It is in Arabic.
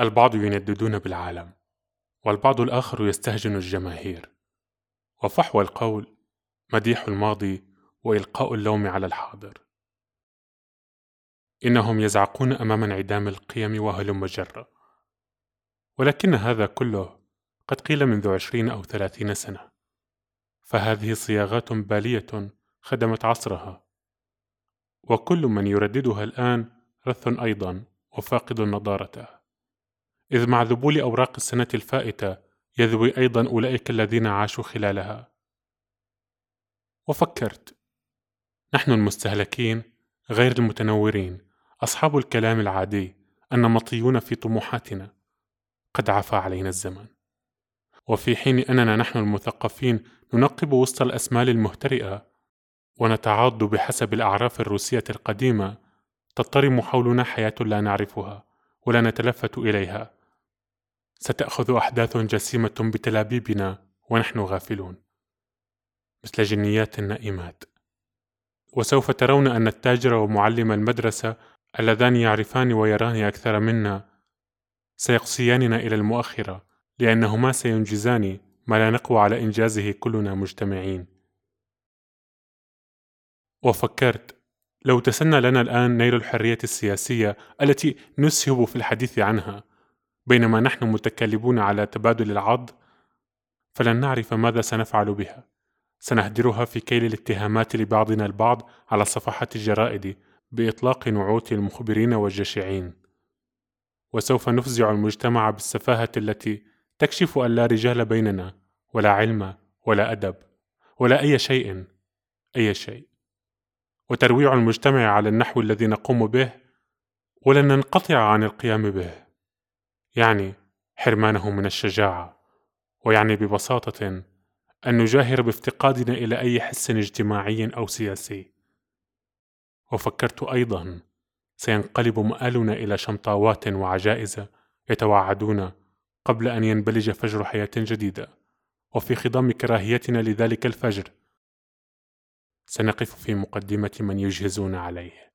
البعض ينددون بالعالم والبعض الآخر يستهجن الجماهير. وفحوى القول مديح الماضي وإلقاء اللوم على الحاضر. إنهم يزعقون أمام انعدام القيم وهلم جرة ولكن هذا كله قد قيل منذ عشرين أو ثلاثين سنة. فهذه صياغات بالية خدمت عصرها. وكل من يرددها الآن رث أيضا وفاقد نضارته إذ مع ذبول أوراق السنة الفائتة يذوي أيضا أولئك الذين عاشوا خلالها. وفكرت. نحن المستهلكين غير المتنورين. أصحاب الكلام العادي النمطيون في طموحاتنا. قد عفى علينا الزمن. وفي حين أننا نحن المثقفين ننقب وسط الأسمال المهترئة ونتعاض بحسب الأعراف الروسية القديمة تضطرم حولنا حياة لا نعرفها ولا نتلفت إليها. ستأخذ أحداث جسيمة بتلابيبنا ونحن غافلون. مثل جنيات نائمات وسوف ترون أن التاجر ومعلم المدرسة اللذان يعرفان ويران أكثر منا. سيقصياننا إلى المؤخرة لأنهما سينجزان ما لا نقوى على إنجازه كلنا مجتمعين. وفكرت لو تسنى لنا الآن نيل الحرية السياسية التي نسهب في الحديث عنها بينما نحن متكالبون على تبادل العض فلن نعرف ماذا سنفعل بها. سنهدرها في كيل الاتهامات لبعضنا البعض على صفحات الجرائد بإطلاق نعوت المخبرين والجشعين. وسوف نفزع المجتمع بالسفاهة التي تكشف أن لا رجال بيننا ولا علم ولا أدب ولا أي شيء أي شيء. وترويع المجتمع على النحو الذي نقوم به ولن ننقطع عن القيام به. يعني حرمانه من الشجاعة ويعني ببساطة أن نجاهر بافتقادنا إلى أي حس اجتماعي أو سياسي. وفكرت أيضا سينقلب مآلنا إلى شمطاوات وعجائز يتوعدون قبل أن ينبلج فجر حياة جديدة وفي خضم كراهيتنا لذلك الفجر. سنقف في مقدمة من يجهزون عليه.